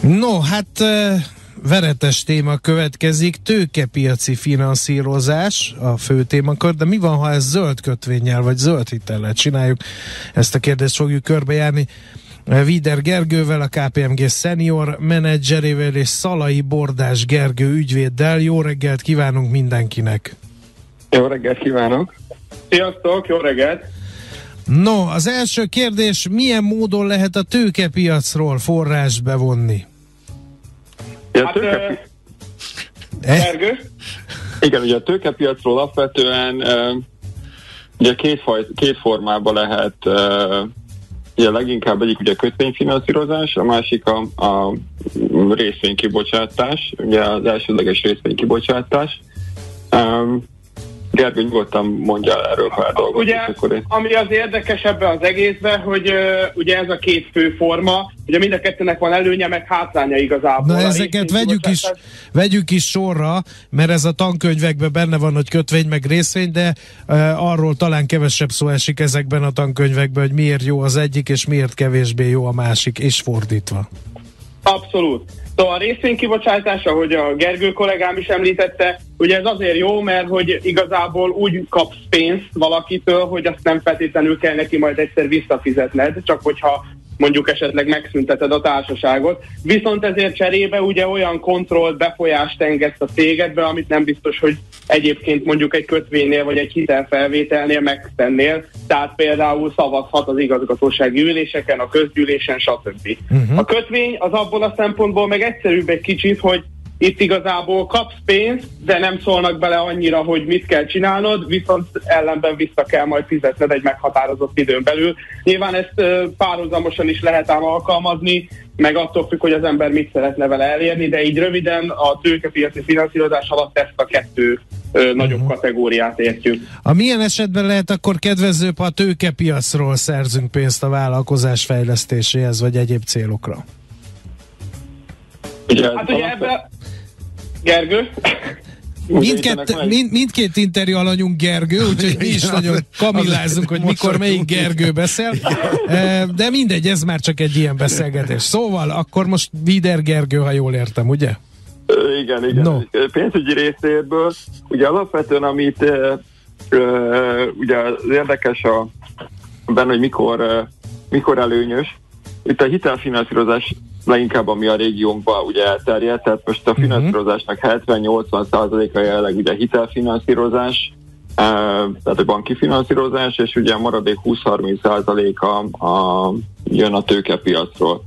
No, hát veretes téma következik, tőkepiaci finanszírozás a fő témakör, de mi van, ha ez zöld kötvényel vagy zöld hitellel csináljuk? Ezt a kérdést fogjuk körbejárni. Vider Gergővel, a KPMG senior menedzserével és Szalai Bordás Gergő ügyvéddel. Jó reggelt kívánunk mindenkinek! Jó reggelt kívánok! Sziasztok, jó reggelt! No, az első kérdés, milyen módon lehet a tőkepiacról forrást bevonni? Ja, hát, tőkepi... Gergő? Igen, ugye a tőkepiacról alapvetően ugye két, faj, két formában lehet ugye leginkább egyik ugye kötvényfinanszírozás, a másik a, a részvénykibocsátás, ugye az elsődleges részvénykibocsátás. Um, Gergő nyugodtan mondja erről pár dolgot. Ugye, én... ami az érdekes ebben az egészben, hogy uh, ugye ez a két fő forma, ugye mind a kettőnek van előnye, meg hátránya igazából. Na ezeket vegyük is, vegyük is sorra, mert ez a tankönyvekben benne van, hogy kötvény meg részvény, de uh, arról talán kevesebb szó esik ezekben a tankönyvekben, hogy miért jó az egyik, és miért kevésbé jó a másik, és fordítva. Abszolút. Szóval a részvénykibocsátás, ahogy a Gergő kollégám is említette, ugye ez azért jó, mert hogy igazából úgy kapsz pénzt valakitől, hogy azt nem feltétlenül kell neki majd egyszer visszafizetned, csak hogyha mondjuk esetleg megszünteted a társaságot. Viszont ezért cserébe ugye olyan kontrollt, befolyást engedsz a cégedbe, amit nem biztos, hogy egyébként mondjuk egy kötvénynél vagy egy hitelfelvételnél megtennél. Tehát például szavazhat az igazgatósági üléseken, a közgyűlésen, stb. Uh-huh. A kötvény az abból a szempontból meg egyszerűbb egy kicsit, hogy itt igazából kapsz pénzt, de nem szólnak bele annyira, hogy mit kell csinálnod, viszont ellenben vissza kell majd fizetned egy meghatározott időn belül. Nyilván ezt párhuzamosan is lehet ám alkalmazni, meg attól függ, hogy az ember mit szeretne vele elérni, de így röviden a tőkepiaci finanszírozás alatt ezt a kettő ö, nagyobb uh-huh. kategóriát értjük. A milyen esetben lehet akkor kedvezőbb, ha a tőkepiacról szerzünk pénzt a vállalkozás fejlesztéséhez, vagy egyéb célokra? Ugye, hát ugye ebben Gergő? Mindkett, mind, mindkét interjú alanyunk Gergő, úgyhogy mi is nagyon kamillázunk, hogy mikor melyik Gergő beszél. De mindegy, ez már csak egy ilyen beszélgetés. Szóval akkor most Vider Gergő, ha jól értem, ugye? Igen, igen. No. Pénzügyi részéből, ugye alapvetően amit ugye az érdekes a, benne, hogy mikor, mikor előnyös, itt a hitelfinanszírozás leginkább ami a régiónkban ugye elterjedt, tehát most a mhm. finanszírozásnak 70-80%-a jelenleg ugye hitelfinanszírozás, tehát a banki finanszírozás, és ugye a maradék 20-30%-a a, jön a tőkepiacról.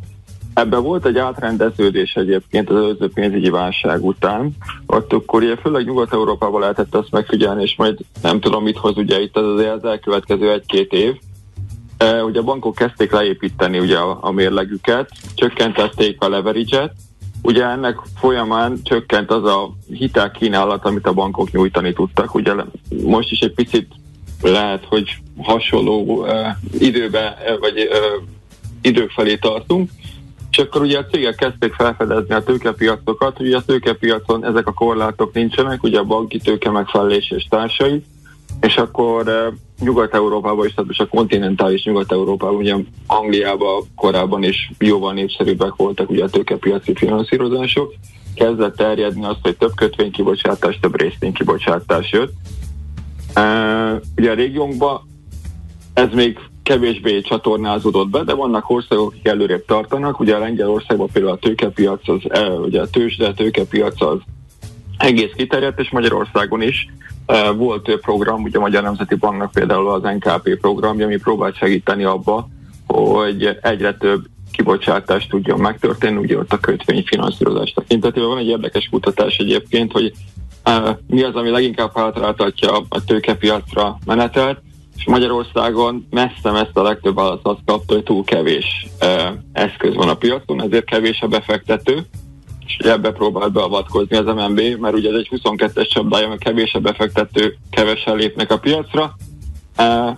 Ebben volt egy átrendeződés egyébként az előző pénzügyi válság után, ott akkor ugye főleg Nyugat-Európában lehetett azt megfigyelni, és majd nem tudom mit hoz ugye itt az, az elkövetkező egy-két év, ugye a bankok kezdték leépíteni ugye a, a mérlegüket, csökkentették a leverage-et, ugye ennek folyamán csökkent az a hitelkínálat, amit a bankok nyújtani tudtak. Ugye most is egy picit lehet, hogy hasonló uh, időbe, vagy uh, idők felé tartunk, és akkor ugye a cégek kezdték felfedezni a tőkepiacokat, ugye a tőkepiacon ezek a korlátok nincsenek, ugye a banki tőke megfelelés és társai, és akkor uh, Nyugat-Európában is, tehát a kontinentális Nyugat-Európában, ugye Angliában korábban is jóval népszerűbbek voltak ugye a tőkepiaci finanszírozások, kezdett terjedni azt, hogy több kötvénykibocsátás, több részvénykibocsátás jött. Uh, ugye a régiónkban ez még kevésbé csatornázódott be, de vannak országok, akik előrébb tartanak. Ugye a Lengyelországban például a tőkepiac, az, ugye a tőzsde, a tőkepiac az egész kiterjedt, és Magyarországon is volt több program, ugye a Magyar Nemzeti Banknak például az NKP programja, ami próbált segíteni abba, hogy egyre több kibocsátást tudjon megtörténni, ugye ott a kötvényfinanszírozás tekintetében. Van egy érdekes kutatás egyébként, hogy mi az, ami leginkább hátráltatja a tőkepiacra menetelt, és Magyarországon messze-messze a legtöbb választ azt kapta, hogy túl kevés eszköz van a piacon, ezért kevés a befektető, és ebbe próbált beavatkozni az MNB, mert ugye ez egy 22-es csapdája, mert kevés a befektető, kevesen lépnek a piacra,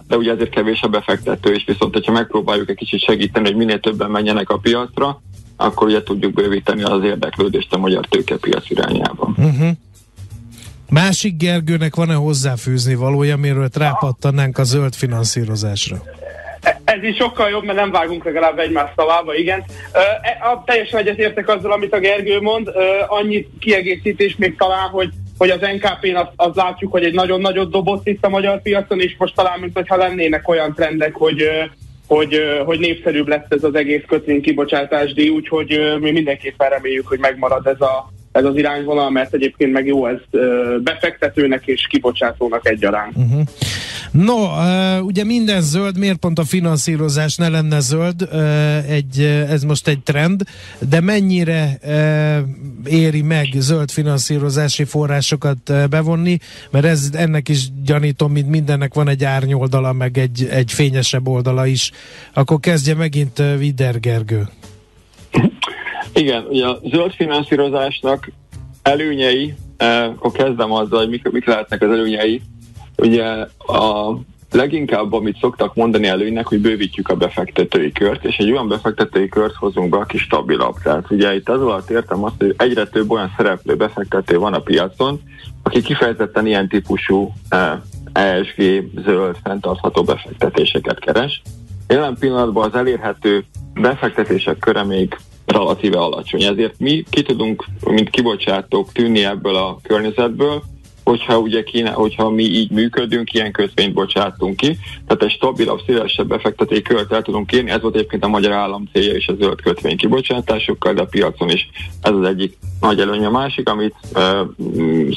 de ugye ezért kevés a befektető, és viszont, hogyha megpróbáljuk egy kicsit segíteni, hogy minél többen menjenek a piacra, akkor ugye tudjuk bővíteni az érdeklődést a magyar tőkepiac irányába. Uh-huh. Másik Gergőnek van-e hozzáfűzni valója, amiről rápattanánk a zöld finanszírozásra? Ez is sokkal jobb, mert nem vágunk legalább egymás szavába, igen. E, a, teljesen egyetértek azzal, amit a Gergő mond. Annyi kiegészítés még talán, hogy hogy az NKP-n azt, azt látjuk, hogy egy nagyon nagyot dobott itt a magyar piacon, és most talán, mint hogyha lennének olyan trendek, hogy hogy, hogy népszerűbb lesz ez az egész kötvény kibocsátásdíj, úgyhogy mi mindenképpen reméljük, hogy megmarad ez a, ez az irányvonal, mert egyébként meg jó ez befektetőnek és kibocsátónak egyaránt. Uh-huh. No, uh, ugye minden zöld, miért pont a finanszírozás ne lenne zöld? Uh, egy, ez most egy trend, de mennyire éri meg zöld finanszírozási forrásokat bevonni? Mert ez ennek is gyanítom, mint mindennek van egy árnyoldala, meg egy, egy fényesebb oldala is. Akkor kezdje megint Vider Gergő. Igen, ugye a zöld finanszírozásnak előnyei, eh, akkor kezdem azzal, hogy mik, mik lehetnek az előnyei. Ugye a leginkább, amit szoktak mondani előnynek, hogy bővítjük a befektetői kört, és egy olyan befektetői kört hozunk be, aki stabilabb. Tehát ugye itt az alatt értem azt, hogy egyre több olyan szereplő befektető van a piacon, aki kifejezetten ilyen típusú eh, ESG, zöld, fenntartható befektetéseket keres. Jelen pillanatban az elérhető befektetések köre még relatíve alacsony. Ezért mi ki tudunk, mint kibocsátók tűnni ebből a környezetből, hogyha ugye kéne, hogyha mi így működünk, ilyen kötvényt bocsátunk ki, tehát egy stabilabb, szélesebb befektetői költ el tudunk kérni, ez volt egyébként a magyar állam célja is a zöld kötvény kibocsátásokkal, de a piacon is ez az egyik nagy előny. A másik, amit e,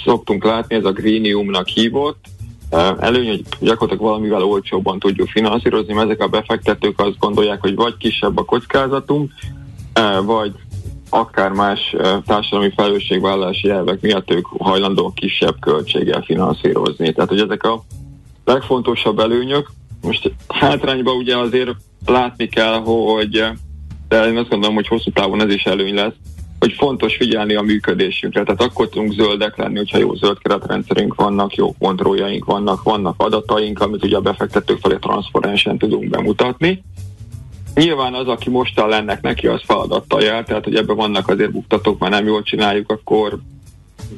szoktunk látni, ez a greeniumnak hívott, előny, hogy gyakorlatilag valamivel olcsóbban tudjuk finanszírozni, mert ezek a befektetők azt gondolják, hogy vagy kisebb a kockázatunk, vagy akár más társadalmi felelősségvállalási elvek miatt ők hajlandók kisebb költséggel finanszírozni. Tehát, hogy ezek a legfontosabb előnyök, most hátrányban ugye azért látni kell, hogy de én azt gondolom, hogy hosszú távon ez is előny lesz, hogy fontos figyelni a működésünkre. Tehát akkor tudunk zöldek lenni, hogyha jó zöld keretrendszerünk vannak, jó kontrolljaink vannak, vannak adataink, amit ugye a befektetők felé transzparensen tudunk bemutatni. Nyilván az, aki mostan lennek neki, az feladattal jár, tehát hogy ebben vannak azért buktatók, már nem jól csináljuk, akkor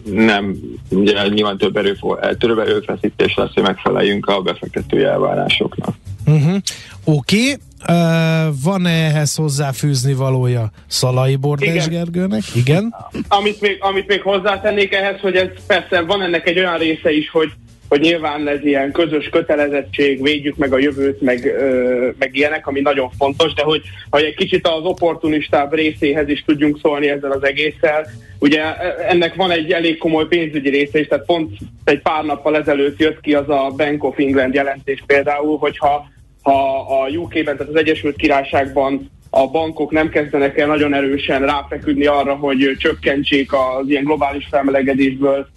nem, ugye nyilván több, erő, több erőfeszítés lesz, hogy megfeleljünk a befektetői elvárásoknak. Uh-huh. Oké, okay. Uh, van-e ehhez hozzáfűzni valója Szalai Bordás Igen. Gergőnek? Igen. Amit még, amit még hozzátennék ehhez, hogy ez persze van ennek egy olyan része is, hogy hogy nyilván ez ilyen közös kötelezettség, védjük meg a jövőt, meg, ö, meg ilyenek, ami nagyon fontos, de hogy, hogy egy kicsit az opportunistább részéhez is tudjunk szólni ezzel az egésszel. Ugye ennek van egy elég komoly pénzügyi része is, tehát pont egy pár nappal ezelőtt jött ki az a Bank of England jelentés például, hogyha ha a UK-ben, tehát az Egyesült Királyságban a bankok nem kezdenek el nagyon erősen ráfeküdni arra, hogy csökkentsék az ilyen globális felmelegedésből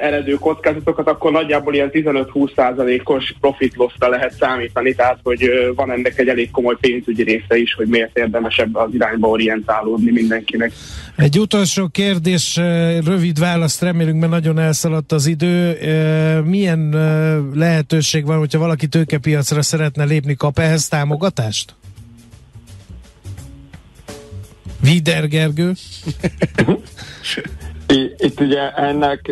eredő kockázatokat, akkor nagyjából ilyen 15-20 százalékos profit loss lehet számítani, tehát hogy ö, van ennek egy elég komoly pénzügyi része is, hogy miért érdemes ebbe az irányba orientálódni mindenkinek. Egy utolsó kérdés, rövid választ remélünk, mert nagyon elszaladt az idő. Milyen lehetőség van, hogyha valaki tőkepiacra szeretne lépni, kap ehhez támogatást? Vider Gergő? Itt ugye ennek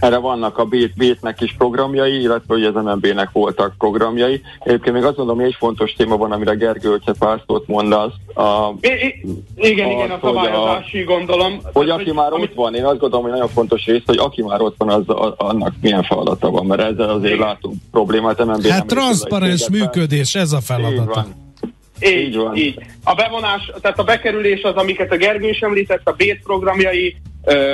erre vannak a Bétnek is programjai, illetve hogy az MNB-nek voltak programjai. Egyébként még azt mondom, hogy egy fontos téma van, amire Gergő, hogyha pár szót mondasz. A, I, igen, a, igen, a szabályozási a, gondolom. Hogy aki hogy, már amit... ott van, én azt gondolom, hogy nagyon fontos rész, hogy aki már ott van, az, a, annak milyen feladata van, mert ezzel azért igen. látunk problémát. MNB hát transzparens működés, ez a feladata. Így van. Így, így, van. így. A bevonás, tehát a bekerülés az, amiket a Gergő is említett, a BÉT programjai,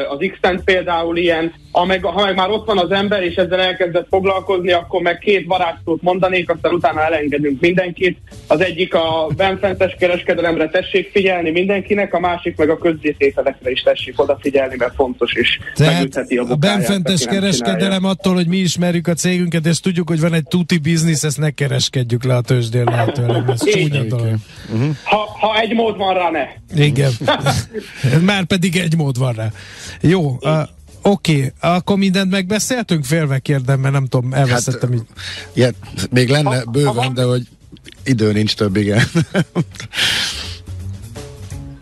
az x például ilyen, ameg, ha meg már ott van az ember, és ezzel elkezdett foglalkozni, akkor meg két varázstót mondanék, aztán utána elengedünk mindenkit. Az egyik a benfentes kereskedelemre tessék figyelni mindenkinek, a másik meg a közzétételekre is tessék odafigyelni, mert fontos is Tehát a, a benfentes kereskedelem attól, hogy mi ismerjük a cégünket, és tudjuk, hogy van egy tuti biznisz, ezt ne kereskedjük le a tőzsdén lehetőleg. Ez csúnya dolog. Uh-huh. Ha, ha egy mód van rá, ne. Igen. Már pedig egy mód van rá. Jó, uh, Oké, okay, akkor mindent megbeszéltünk? Félve kérdem, mert nem tudom, elveszettem hát, így. Ja, még lenne ha, bőven, ha, de hogy idő nincs több, igen.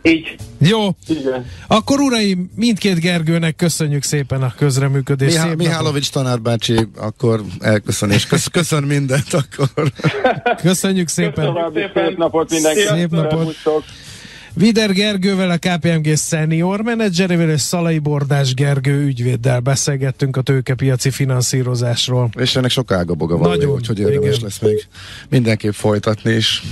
így. Jó. Igen. Akkor uraim, mindkét Gergőnek köszönjük szépen a közreműködést. Mihá- Mihálovics tanárbácsi, akkor elköszönés. Kösz, köszön mindent akkor. Köszönjük szépen. Köszönjük szépen. Szép napot mindenki. Szép napot. Vider Gergővel, a KPMG senior menedzserével és Szalai Bordás Gergő ügyvéddel beszélgettünk a tőkepiaci finanszírozásról. És ennek sok ágaboga van, úgyhogy érdemes lesz még mindenképp folytatni is.